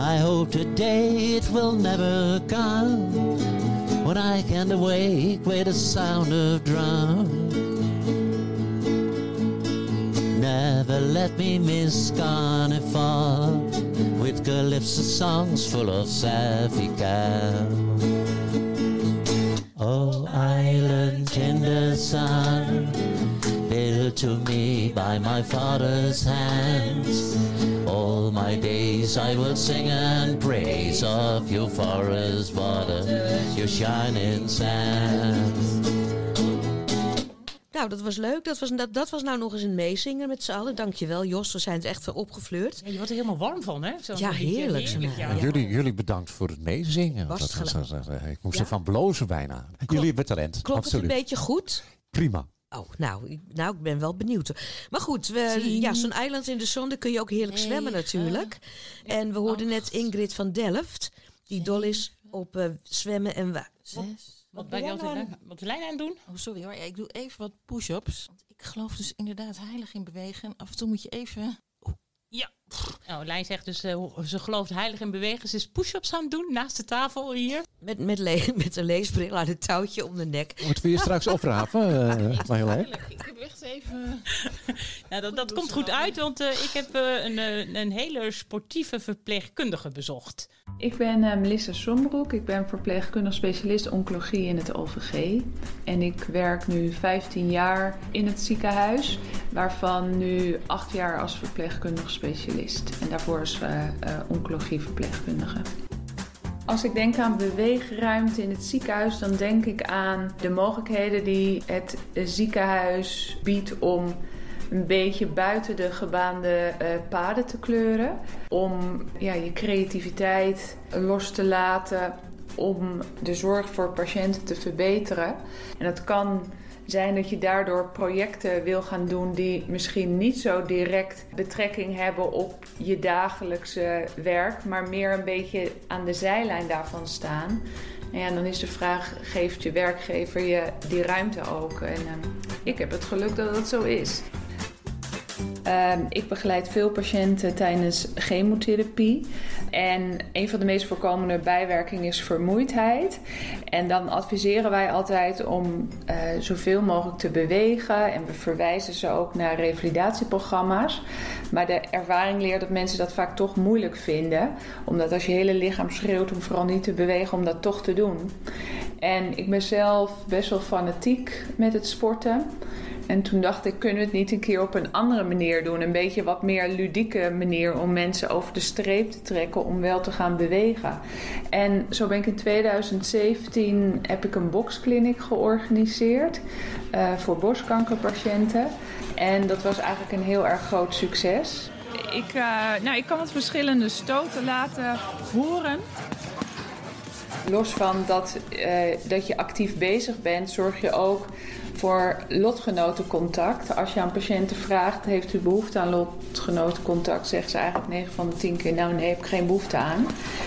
Speaker 2: I hope today it will never come when I can't awake with the sound of drum. Never let me miss carnival with calypso songs full of Safika. Oh, island in the sun, to me by my father's hands. All my days I will sing and praise of your forest water, your shining sand.
Speaker 1: Nou, dat was leuk. Dat was, dat, dat was nou nog eens een meezingen met z'n allen. Dankjewel, Jos. We zijn het echt weer opgefleurd.
Speaker 3: Ja, je wordt er helemaal warm van, hè? Zo'n
Speaker 1: Ja, heerlijk.
Speaker 3: Heerlijk, ja.
Speaker 12: Jullie, jullie bedankt voor het meezingen.
Speaker 1: Was het
Speaker 12: Dat
Speaker 1: gelijk?
Speaker 12: dat- dat- ik moest
Speaker 1: Ja?
Speaker 12: ervan blozen bijna. Jullie hebben talent.
Speaker 1: Klopt
Speaker 12: absoluut.
Speaker 1: het een beetje goed?
Speaker 12: Prima.
Speaker 1: Oh, nou, ik- nou, ik ben wel benieuwd. Maar goed, we, ja, zo'n eiland in de zon, daar kun je ook heerlijk zwemmen natuurlijk. En we hoorden net Ingrid van Delft, die dol is op eh, zwemmen en wa-
Speaker 9: Zes.
Speaker 3: Wat ben je altijd wat de lijn aan het doen?
Speaker 9: Oh, sorry hoor. Ja, ik doe even wat push-ups. Want ik geloof dus inderdaad heilig in bewegen. En af en toe moet je even...
Speaker 3: Ja. Nou, Lijn zegt dus, eh, ze gelooft heilig in bewegen. Ze is push-ups aan het doen naast de tafel hier.
Speaker 1: Met, met, le- met een leesbril aan het touwtje om de nek.
Speaker 12: Moeten we je straks oprapen, uh, Marjolein?
Speaker 9: Ik heb echt even...
Speaker 3: Ja, dat, dat komt goed uit, want eh, ik heb eh, een, eh, een hele sportieve verpleegkundige bezocht.
Speaker 16: Ik ben eh, Melissa Sombroek. Ik ben verpleegkundig specialist oncologie in het OVG. En ik werk nu 15 jaar in het ziekenhuis, waarvan nu 8 jaar als verpleegkundig specialist. En daarvoor als eh, eh, oncologieverpleegkundige. Als ik denk aan beweegruimte in het ziekenhuis, dan denk ik aan de mogelijkheden die het ziekenhuis biedt om een beetje buiten de gebaande eh, paden te kleuren. Om ja, je creativiteit los te laten, om de zorg voor patiënten te verbeteren. En dat kan zijn dat je daardoor projecten wil gaan doen die misschien niet zo direct betrekking hebben op je dagelijkse werk, maar meer een beetje aan de zijlijn daarvan staan. En ja, dan is de vraag: geeft je werkgever je die ruimte ook? En ehm, ik heb het geluk dat dat zo is. Ehm, ik begeleid veel patiënten tijdens chemotherapie. En een van de meest voorkomende bijwerkingen is vermoeidheid. En dan adviseren wij altijd om eh, zoveel mogelijk te bewegen. En we verwijzen ze ook naar revalidatieprogramma's. Maar de ervaring leert dat mensen dat vaak toch moeilijk vinden. Omdat als je hele lichaam schreeuwt om vooral niet te bewegen, om dat toch te doen. En ik ben zelf best wel fanatiek met het sporten. En toen dacht ik, kunnen we het niet een keer op een andere manier doen? Een beetje wat meer ludieke manier om mensen over de streep te trekken om wel te gaan bewegen. En zo ben ik in 2017 heb ik een boxclinic georganiseerd eh, voor borstkankerpatiënten. En dat was eigenlijk een heel erg groot succes.
Speaker 17: Ik, eh, nou, ik kan wat verschillende stoten laten horen.
Speaker 16: Los van dat, eh, dat je actief bezig bent, zorg je ook voor lotgenotencontact. Als je aan patiënten vraagt, heeft u behoefte aan lotgenotencontact, zeggen ze eigenlijk 9 van de 10 keer, nou nee, heb ik geen behoefte aan.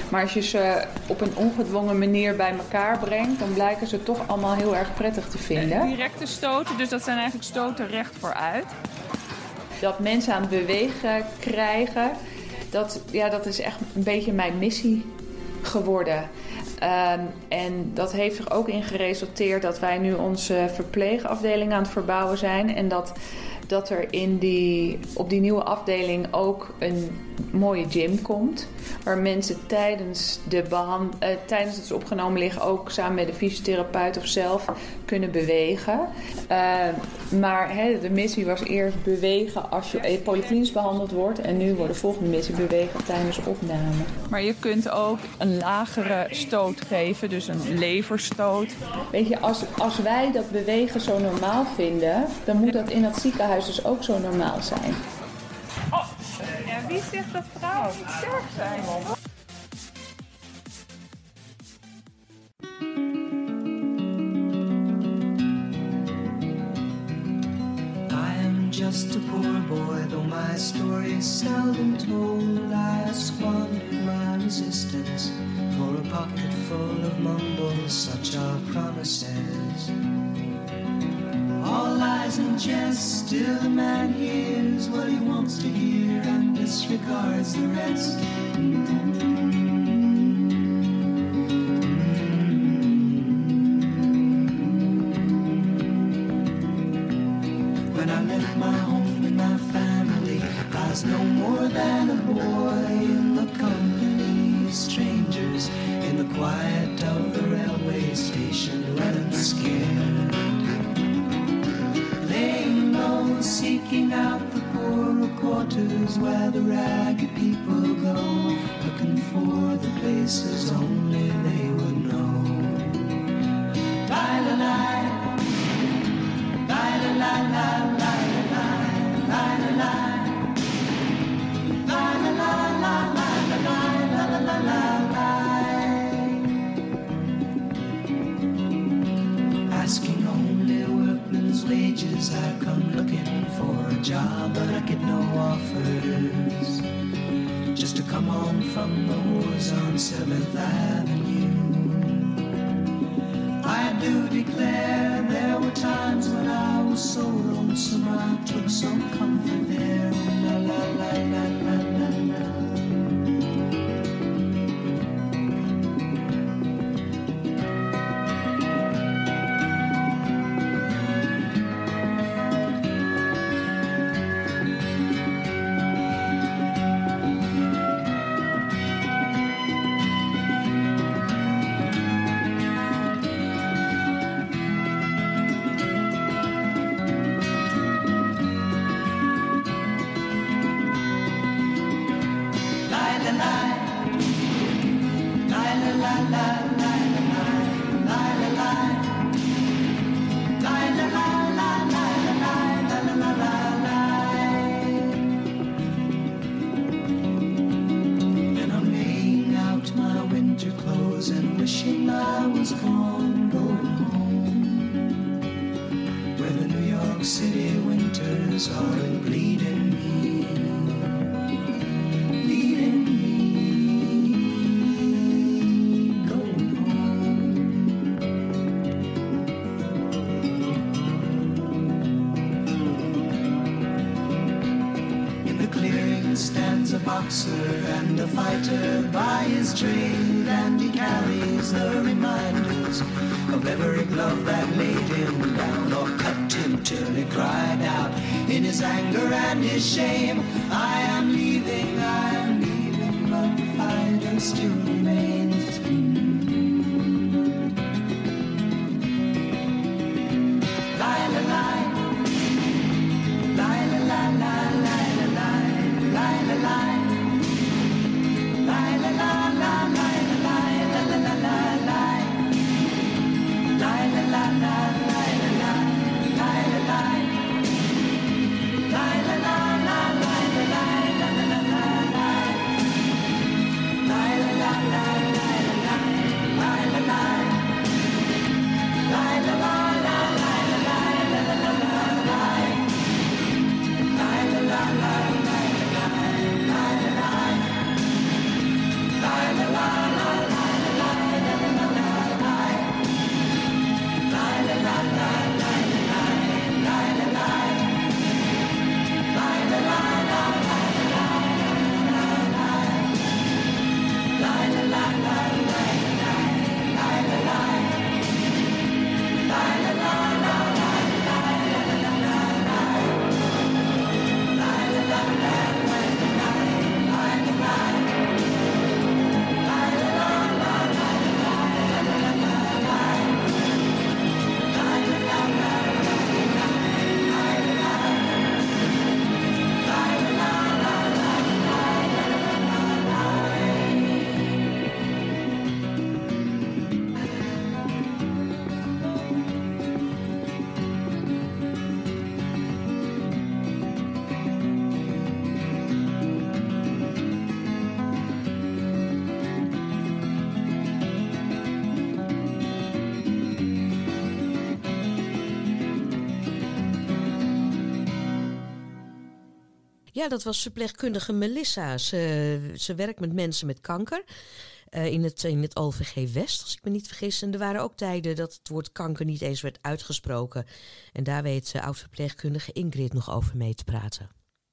Speaker 16: Maar als je ze op een ongedwongen manier bij elkaar brengt, dan blijken ze toch allemaal heel erg prettig te vinden.
Speaker 17: Directe stoten, dus dat zijn eigenlijk stoten recht vooruit.
Speaker 16: Dat mensen aan het bewegen krijgen, dat, ja, dat is echt een beetje mijn missie geworden. Ehm, en dat heeft er ook in geresulteerd dat wij nu onze verpleegafdeling aan het verbouwen zijn. En dat, dat er in die, op die nieuwe afdeling ook een mooie gym komt. Waar mensen tijdens, de behand, eh, tijdens het opgenomen liggen ook samen met de fysiotherapeut of zelf kunnen bewegen. Eh, maar hè, de missie was eerst bewegen als je polyklinisch behandeld wordt. En nu wordt de volgende missie bewegen tijdens opname.
Speaker 18: Maar je kunt ook een lagere stoot geven, dus een leverstoot.
Speaker 16: Weet je, als, als wij dat bewegen zo normaal vinden, dan moet dat in het ziekenhuis dus ook zo normaal zijn.
Speaker 18: Oh. Wie? I am
Speaker 17: Just a poor boy, though my story is seldom told. I squandered my resistance for a pocket full of mumbles, such are promises. All lies and jest, still the man hears what he wants to hear and disregards the rest. I do declare.
Speaker 1: Ja, dat was verpleegkundige Melissa. Ze, ze werkt met mensen met kanker. eh, in, het, in het OVG West, als ik me niet vergis. En er waren ook tijden dat het woord kanker niet eens werd uitgesproken. En daar weet uh, oud-verpleegkundige Ingrid nog over mee te praten.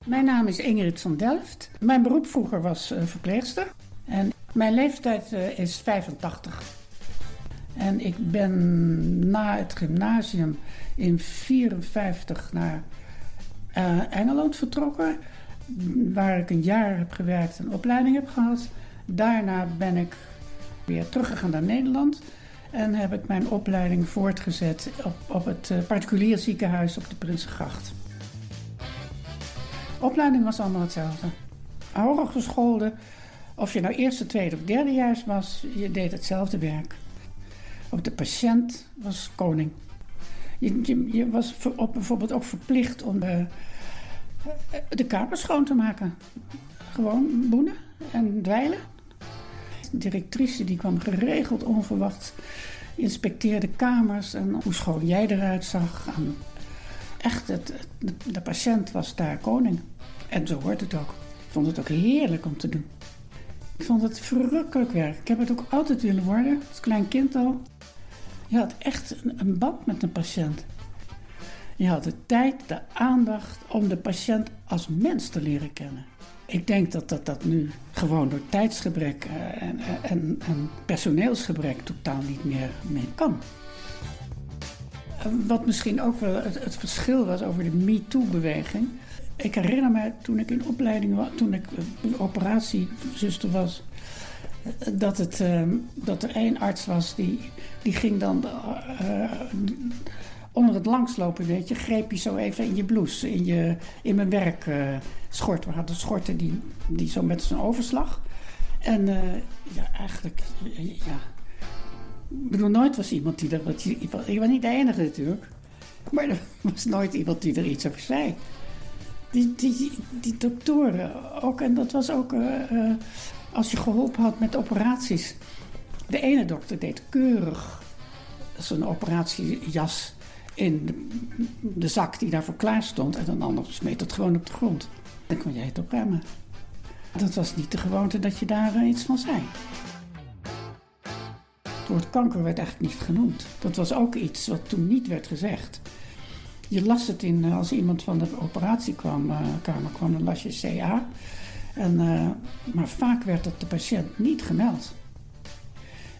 Speaker 14: Mijn naam is Ingrid van Delft. Mijn beroep vroeger was uh, verpleegster. En mijn leeftijd uh, is 85. En ik ben na het gymnasium in 54 naar Engeland vertrokken. Waar ik een jaar heb gewerkt en opleiding heb gehad. Daarna ben ik weer teruggegaan naar Nederland. En heb ik mijn opleiding voortgezet op, op het uh, particulier ziekenhuis op de Prinsengracht. Opleiding was allemaal hetzelfde. Hooggeschoolde, of je nou eerste, tweede of derdejaars was, je deed hetzelfde werk. Op de patiënt was koning. Je, je, je was op, bijvoorbeeld ook verplicht om de, de kamer schoon te maken. Gewoon boenen en dweilen. De directrice die kwam geregeld onverwacht, inspecteerde kamers en hoe schoon jij eruit zag. Echt, de patiënt was daar koning. En zo hoort het ook. Ik vond het ook heerlijk om te doen. Ik vond het verrukkelijk werk. Ik heb het ook altijd willen worden, als klein kind al. Je had echt een, een band met een patiënt. Je had de tijd, de aandacht om de patiënt als mens te leren kennen. Ik denk dat dat, dat nu gewoon door tijdsgebrek en, en, en personeelsgebrek totaal niet meer, meer kan. Wat misschien ook wel het, verschil was over de MeToo-beweging. Ik herinner me toen ik in opleiding was, toen ik operatiezuster was, dat, het, uh, dat er één arts was die, die ging dan onder het langslopen, weet je, greep je zo even in je blouse, in, je, in mijn werk uh, schort. We hadden schorten die, die zo met zijn overslag. En ja, eigenlijk, ja. Ik bedoel, nooit was iemand die er wat. Ik was niet de enige natuurlijk. Maar er was nooit iemand die er iets over zei. Die, die, die doktoren ook. En dat was ook uh, als je geholpen had met operaties. De ene dokter deed keurig zijn operatiejas in de, zak die daarvoor klaar stond. En een ander smeet het gewoon op de grond. Dan kon jij het opruimen. Dat was niet de gewoonte dat je daar uh, iets van zei. Het woord kanker werd eigenlijk niet genoemd. Dat was ook iets wat toen niet werd gezegd. Je las het in, als iemand van de operatiekamer uh, kwam, dan las je CA. En, maar vaak werd het de patiënt niet gemeld.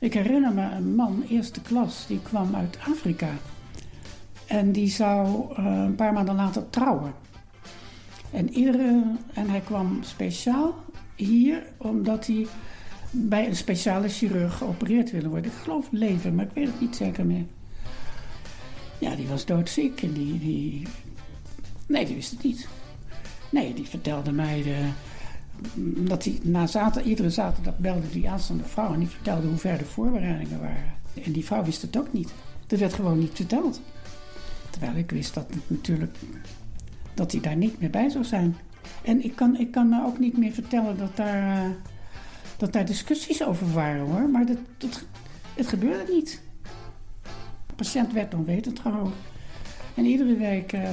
Speaker 14: Ik herinner me een man, eerste klas, die kwam uit Afrika. En die zou uh, een paar maanden later trouwen. En, iedere, en hij kwam speciaal hier omdat hij bij een speciale chirurg geopereerd wilde worden. Ik geloof lever, maar ik weet het niet zeker meer. Ja, die was doodziek en die, die... Nee, die wist het niet. Nee, die vertelde mij de, dat hij na zaterdag, iedere zaterdag belde die aanstaande vrouw en die vertelde hoe ver de voorbereidingen waren. En die vrouw wist het ook niet. Dat werd gewoon niet verteld. Terwijl ik wist dat natuurlijk dat hij daar niet meer bij zou zijn. En ik kan, ik kan me ook niet meer vertellen dat daar, uh, dat daar discussies over waren hoor. Maar dat, dat, het gebeurde niet. De patiënt werd onwetend gehouden. En iedere week uh,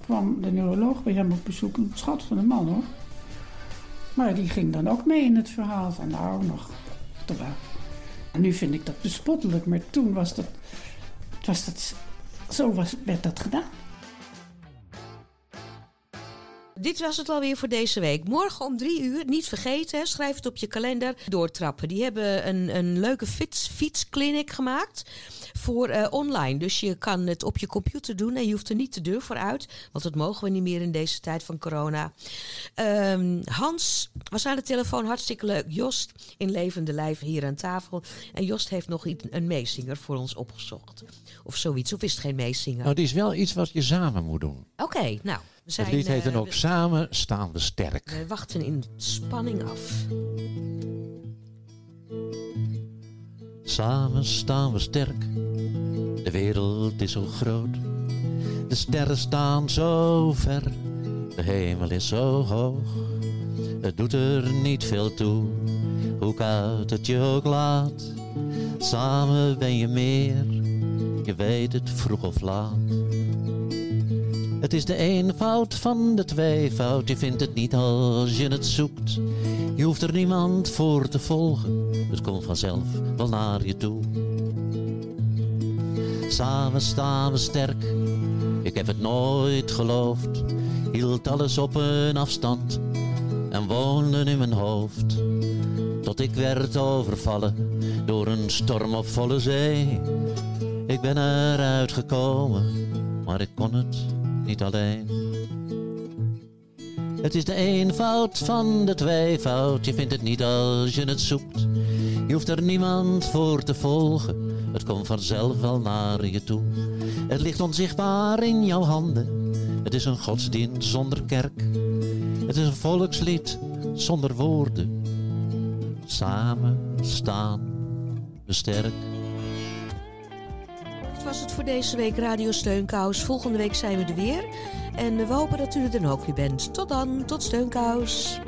Speaker 14: kwam de neuroloog bij hem op bezoek. Een schat van een man hoor. Maar die ging dan ook mee in het verhaal van nou nog. Terwijl. En nu vind ik dat bespottelijk, maar toen was dat. Was dat zo werd dat gedaan.
Speaker 1: Dit was het alweer voor deze week. Morgen om drie uur, niet vergeten, schrijf het op je kalender, doortrappen. Die hebben een, een leuke fiets, fietsclinic gemaakt voor uh, online. Dus je kan het op je computer doen en je hoeft er niet de deur voor uit. Want dat mogen we niet meer in deze tijd van corona. Um, Hans was aan de telefoon, hartstikke leuk. Jost in levende lijf hier aan tafel. En Jost heeft nog een meezinger voor ons opgezocht. Of zoiets, of is het geen meezinger?
Speaker 12: Nou, het is wel iets wat je samen moet doen.
Speaker 1: Oké, okay, nou...
Speaker 12: Zijn, het lied heet dan ook uh, Samen staan we sterk.
Speaker 1: We wachten in spanning af.
Speaker 2: Samen staan we sterk. De wereld is zo groot. De sterren staan zo ver. De hemel is zo hoog. Het doet er niet veel toe. Hoe koud het je ook laat. Samen ben je meer. Je weet het vroeg of laat. Het is de eenvoud van de tweevoud, je vindt het niet als je het zoekt. Je hoeft er niemand voor te volgen, het komt vanzelf wel naar je toe. Samen staan we sterk, ik heb het nooit geloofd. Hield alles op een afstand en woonde in mijn hoofd. Tot ik werd overvallen door een storm op volle zee. Ik ben eruit gekomen, maar ik kon het niet alleen. Het is de eenvoud van de tweevoud, je vindt het niet als je het zoekt. Je hoeft er niemand voor te volgen, het komt vanzelf wel naar je toe. Het ligt onzichtbaar in jouw handen, het is een godsdienst zonder kerk. Het is een volkslied zonder woorden. Samen staan we sterk.
Speaker 1: Dit was het voor deze week Radio Steunkous. Volgende week zijn we er weer. En we hopen dat u er dan ook weer bent. Tot dan, tot Steunkous.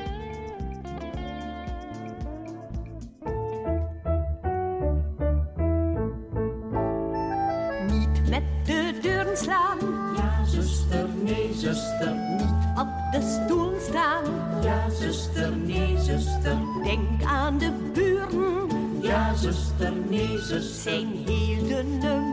Speaker 19: Niet met de deuren slaan. Ja, zuster, nee, zuster. Niet op de stoel staan. Ja, zuster, nee, zuster. Denk aan de buren. Ja, zuster, nee, zuster. Zijn heel dunne muren.